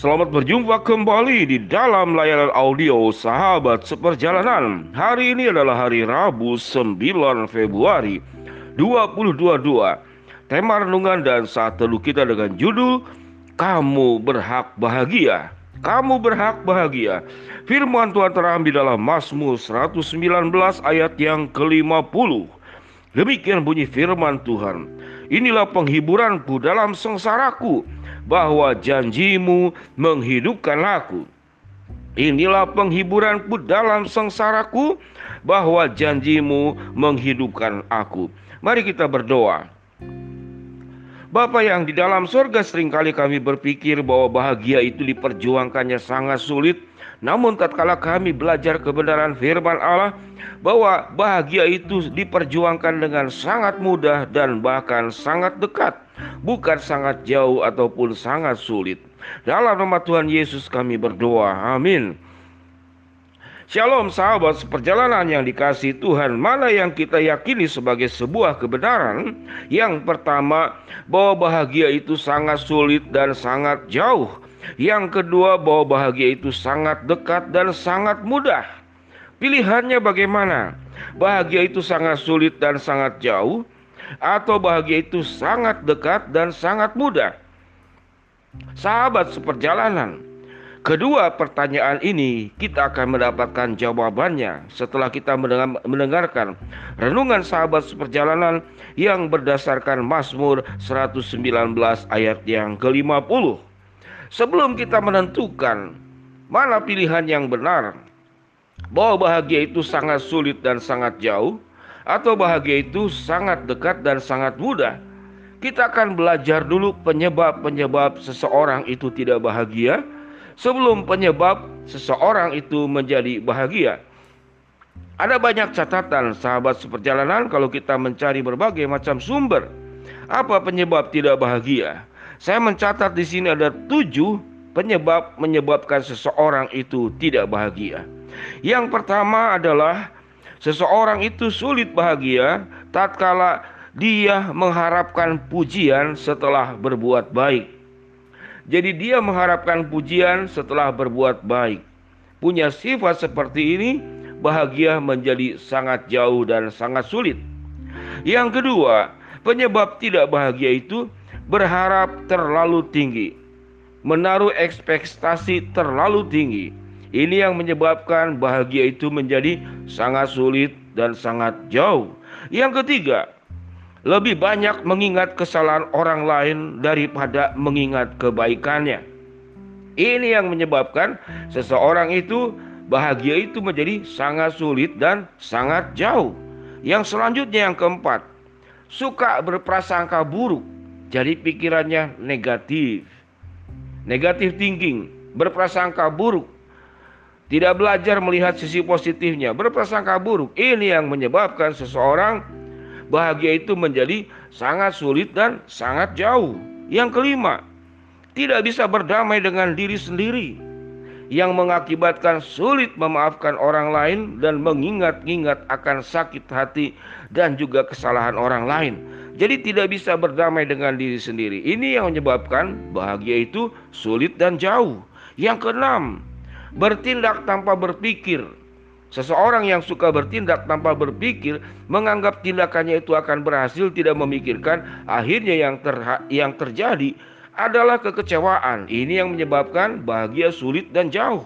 Selamat berjumpa kembali di dalam layanan audio Sahabat Seperjalanan. Hari ini adalah hari Rabu 9 Februari 2022. Tema renungan dan saat teduh kita dengan judul Kamu berhak bahagia. Kamu berhak bahagia. Firman Tuhan terambil dalam Mazmur 119 ayat yang ke-50. Demikian bunyi firman Tuhan. Inilah penghiburanku dalam sengsaraku bahwa janjimu menghidupkan aku. Inilah penghiburanku dalam sengsaraku bahwa janjimu menghidupkan aku. Mari kita berdoa. Bapak yang di dalam surga sering kali kami berpikir bahwa bahagia itu diperjuangkannya sangat sulit. Namun tatkala kami belajar kebenaran firman Allah bahwa bahagia itu diperjuangkan dengan sangat mudah dan bahkan sangat dekat bukan sangat jauh ataupun sangat sulit. Dalam nama Tuhan Yesus kami berdoa. Amin. Shalom sahabat seperjalanan yang dikasih Tuhan Mana yang kita yakini sebagai sebuah kebenaran Yang pertama bahwa bahagia itu sangat sulit dan sangat jauh Yang kedua bahwa bahagia itu sangat dekat dan sangat mudah Pilihannya bagaimana? Bahagia itu sangat sulit dan sangat jauh atau bahagia itu sangat dekat dan sangat mudah. Sahabat seperjalanan, kedua pertanyaan ini kita akan mendapatkan jawabannya setelah kita mendengarkan renungan sahabat seperjalanan yang berdasarkan Mazmur 119 ayat yang ke-50. Sebelum kita menentukan mana pilihan yang benar, bahwa bahagia itu sangat sulit dan sangat jauh, atau bahagia itu sangat dekat dan sangat mudah. Kita akan belajar dulu penyebab-penyebab seseorang itu tidak bahagia sebelum penyebab seseorang itu menjadi bahagia. Ada banyak catatan sahabat seperjalanan kalau kita mencari berbagai macam sumber. Apa penyebab tidak bahagia? Saya mencatat di sini ada tujuh penyebab menyebabkan seseorang itu tidak bahagia. Yang pertama adalah Seseorang itu sulit bahagia tatkala dia mengharapkan pujian setelah berbuat baik. Jadi dia mengharapkan pujian setelah berbuat baik. Punya sifat seperti ini, bahagia menjadi sangat jauh dan sangat sulit. Yang kedua, penyebab tidak bahagia itu berharap terlalu tinggi, menaruh ekspektasi terlalu tinggi. Ini yang menyebabkan bahagia itu menjadi sangat sulit dan sangat jauh. Yang ketiga, lebih banyak mengingat kesalahan orang lain daripada mengingat kebaikannya. Ini yang menyebabkan seseorang itu bahagia itu menjadi sangat sulit dan sangat jauh. Yang selanjutnya yang keempat, suka berprasangka buruk. Jadi pikirannya negatif. Negatif thinking, berprasangka buruk tidak belajar melihat sisi positifnya, berprasangka buruk. Ini yang menyebabkan seseorang bahagia itu menjadi sangat sulit dan sangat jauh. Yang kelima, tidak bisa berdamai dengan diri sendiri yang mengakibatkan sulit memaafkan orang lain dan mengingat-ingat akan sakit hati dan juga kesalahan orang lain. Jadi tidak bisa berdamai dengan diri sendiri. Ini yang menyebabkan bahagia itu sulit dan jauh. Yang keenam, bertindak tanpa berpikir. Seseorang yang suka bertindak tanpa berpikir menganggap tindakannya itu akan berhasil tidak memikirkan akhirnya yang ter yang terjadi adalah kekecewaan. Ini yang menyebabkan bahagia sulit dan jauh.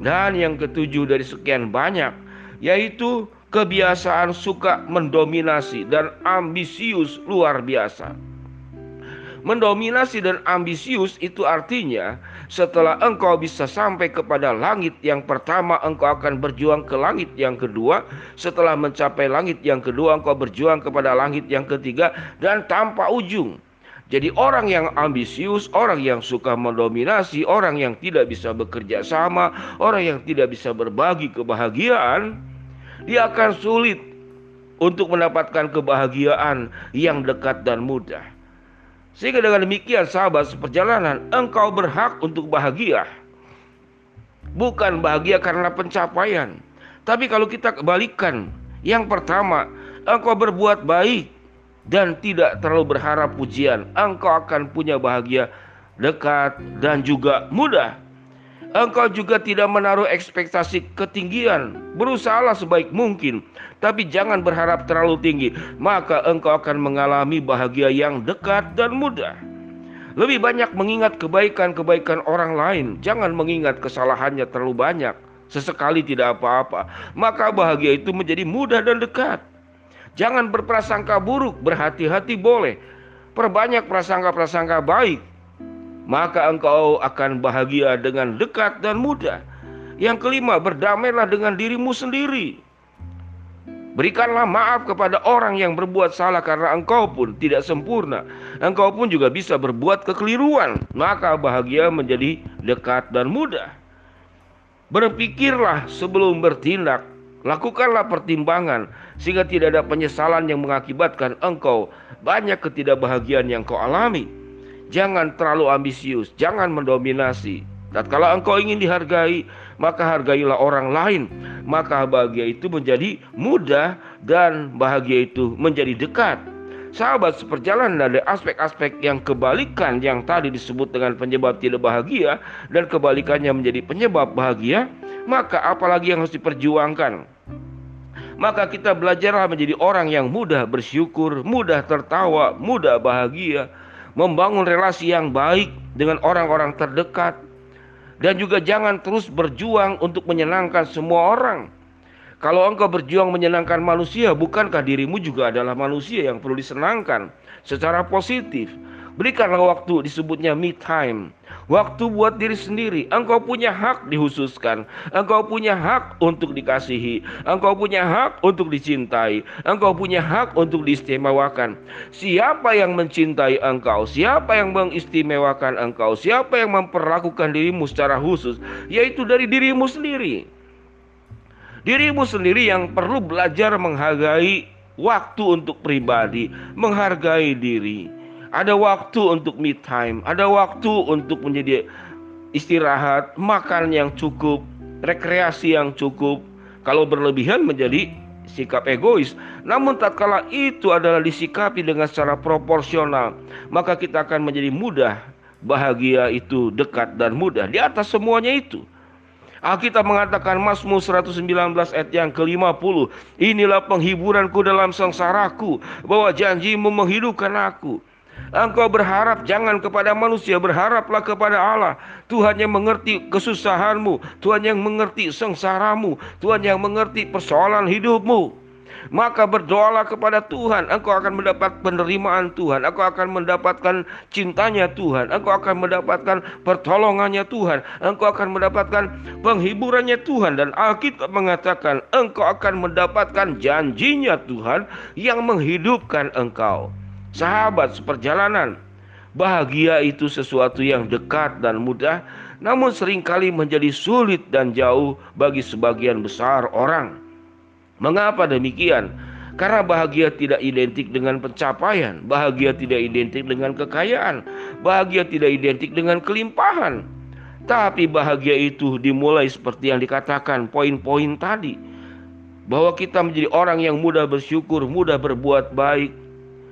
Dan yang ketujuh dari sekian banyak yaitu kebiasaan suka mendominasi dan ambisius luar biasa. Mendominasi dan ambisius itu artinya setelah engkau bisa sampai kepada langit yang pertama engkau akan berjuang ke langit yang kedua Setelah mencapai langit yang kedua engkau berjuang kepada langit yang ketiga dan tanpa ujung jadi orang yang ambisius, orang yang suka mendominasi, orang yang tidak bisa bekerja sama, orang yang tidak bisa berbagi kebahagiaan, dia akan sulit untuk mendapatkan kebahagiaan yang dekat dan mudah. Sehingga dengan demikian sahabat seperjalanan engkau berhak untuk bahagia. Bukan bahagia karena pencapaian. Tapi kalau kita kebalikan. Yang pertama engkau berbuat baik dan tidak terlalu berharap pujian. Engkau akan punya bahagia dekat, dan juga mudah. Engkau juga tidak menaruh ekspektasi ketinggian. Berusahalah sebaik mungkin, tapi jangan berharap terlalu tinggi, maka engkau akan mengalami bahagia yang dekat dan mudah. Lebih banyak mengingat kebaikan-kebaikan orang lain, jangan mengingat kesalahannya terlalu banyak. Sesekali tidak apa-apa, maka bahagia itu menjadi mudah dan dekat. Jangan berprasangka buruk, berhati-hati boleh. Perbanyak prasangka-prasangka baik, maka engkau akan bahagia dengan dekat dan mudah. Yang kelima, berdamailah dengan dirimu sendiri. Berikanlah maaf kepada orang yang berbuat salah karena engkau pun tidak sempurna. Engkau pun juga bisa berbuat kekeliruan. Maka bahagia menjadi dekat dan mudah. Berpikirlah sebelum bertindak. Lakukanlah pertimbangan sehingga tidak ada penyesalan yang mengakibatkan engkau banyak ketidakbahagiaan yang kau alami. Jangan terlalu ambisius, jangan mendominasi. Dan kalau engkau ingin dihargai, maka hargailah orang lain. Maka bahagia itu menjadi mudah dan bahagia itu menjadi dekat. Sahabat seperjalanan dari aspek-aspek yang kebalikan yang tadi disebut dengan penyebab tidak bahagia dan kebalikannya menjadi penyebab bahagia, maka apalagi yang harus diperjuangkan? Maka kita belajarlah menjadi orang yang mudah bersyukur, mudah tertawa, mudah bahagia, membangun relasi yang baik dengan orang-orang terdekat, dan juga jangan terus berjuang untuk menyenangkan semua orang. Kalau engkau berjuang menyenangkan manusia, bukankah dirimu juga adalah manusia yang perlu disenangkan secara positif? Berikanlah waktu disebutnya me time. Waktu buat diri sendiri. Engkau punya hak dihususkan. Engkau punya hak untuk dikasihi. Engkau punya hak untuk dicintai. Engkau punya hak untuk diistimewakan. Siapa yang mencintai engkau? Siapa yang mengistimewakan engkau? Siapa yang memperlakukan dirimu secara khusus? Yaitu dari dirimu sendiri. Dirimu sendiri yang perlu belajar menghargai waktu untuk pribadi, menghargai diri ada waktu untuk me time, ada waktu untuk menjadi istirahat, makan yang cukup, rekreasi yang cukup. Kalau berlebihan menjadi sikap egois. Namun tatkala itu adalah disikapi dengan secara proporsional, maka kita akan menjadi mudah. Bahagia itu dekat dan mudah di atas semuanya itu. Alkitab mengatakan Mazmur 119 ayat yang ke-50 Inilah penghiburanku dalam sengsaraku Bahwa janjimu menghidupkan aku Engkau berharap jangan kepada manusia, berharaplah kepada Allah. Tuhan yang mengerti kesusahanmu, Tuhan yang mengerti sengsaramu, Tuhan yang mengerti persoalan hidupmu. Maka berdoalah kepada Tuhan, engkau akan mendapat penerimaan Tuhan, engkau akan mendapatkan cintanya Tuhan, engkau akan mendapatkan pertolongannya Tuhan, engkau akan mendapatkan penghiburannya Tuhan dan Alkitab mengatakan engkau akan mendapatkan janjinya Tuhan yang menghidupkan engkau. Sahabat seperjalanan, bahagia itu sesuatu yang dekat dan mudah, namun sering kali menjadi sulit dan jauh bagi sebagian besar orang. Mengapa demikian? Karena bahagia tidak identik dengan pencapaian, bahagia tidak identik dengan kekayaan, bahagia tidak identik dengan kelimpahan. Tapi bahagia itu dimulai seperti yang dikatakan poin-poin tadi. Bahwa kita menjadi orang yang mudah bersyukur, mudah berbuat baik,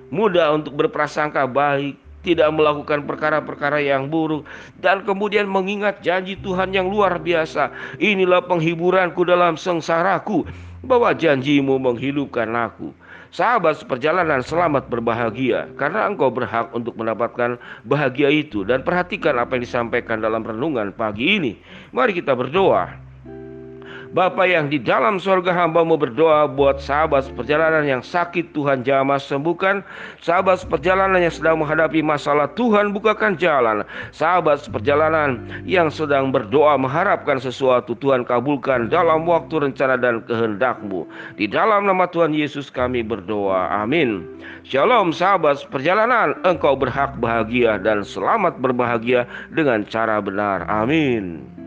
mudah untuk berprasangka baik, tidak melakukan perkara-perkara yang buruk, dan kemudian mengingat janji Tuhan yang luar biasa. Inilah penghiburanku dalam sengsaraku, bahwa janjimu menghidupkan aku. Sahabat seperjalanan selamat berbahagia karena engkau berhak untuk mendapatkan bahagia itu dan perhatikan apa yang disampaikan dalam renungan pagi ini. Mari kita berdoa. Bapa yang di dalam sorga hambamu berdoa buat sahabat perjalanan yang sakit Tuhan jamah sembuhkan. Sahabat perjalanan yang sedang menghadapi masalah Tuhan bukakan jalan. Sahabat perjalanan yang sedang berdoa mengharapkan sesuatu Tuhan kabulkan dalam waktu rencana dan kehendakmu. Di dalam nama Tuhan Yesus kami berdoa. Amin. Shalom sahabat perjalanan. Engkau berhak bahagia dan selamat berbahagia dengan cara benar. Amin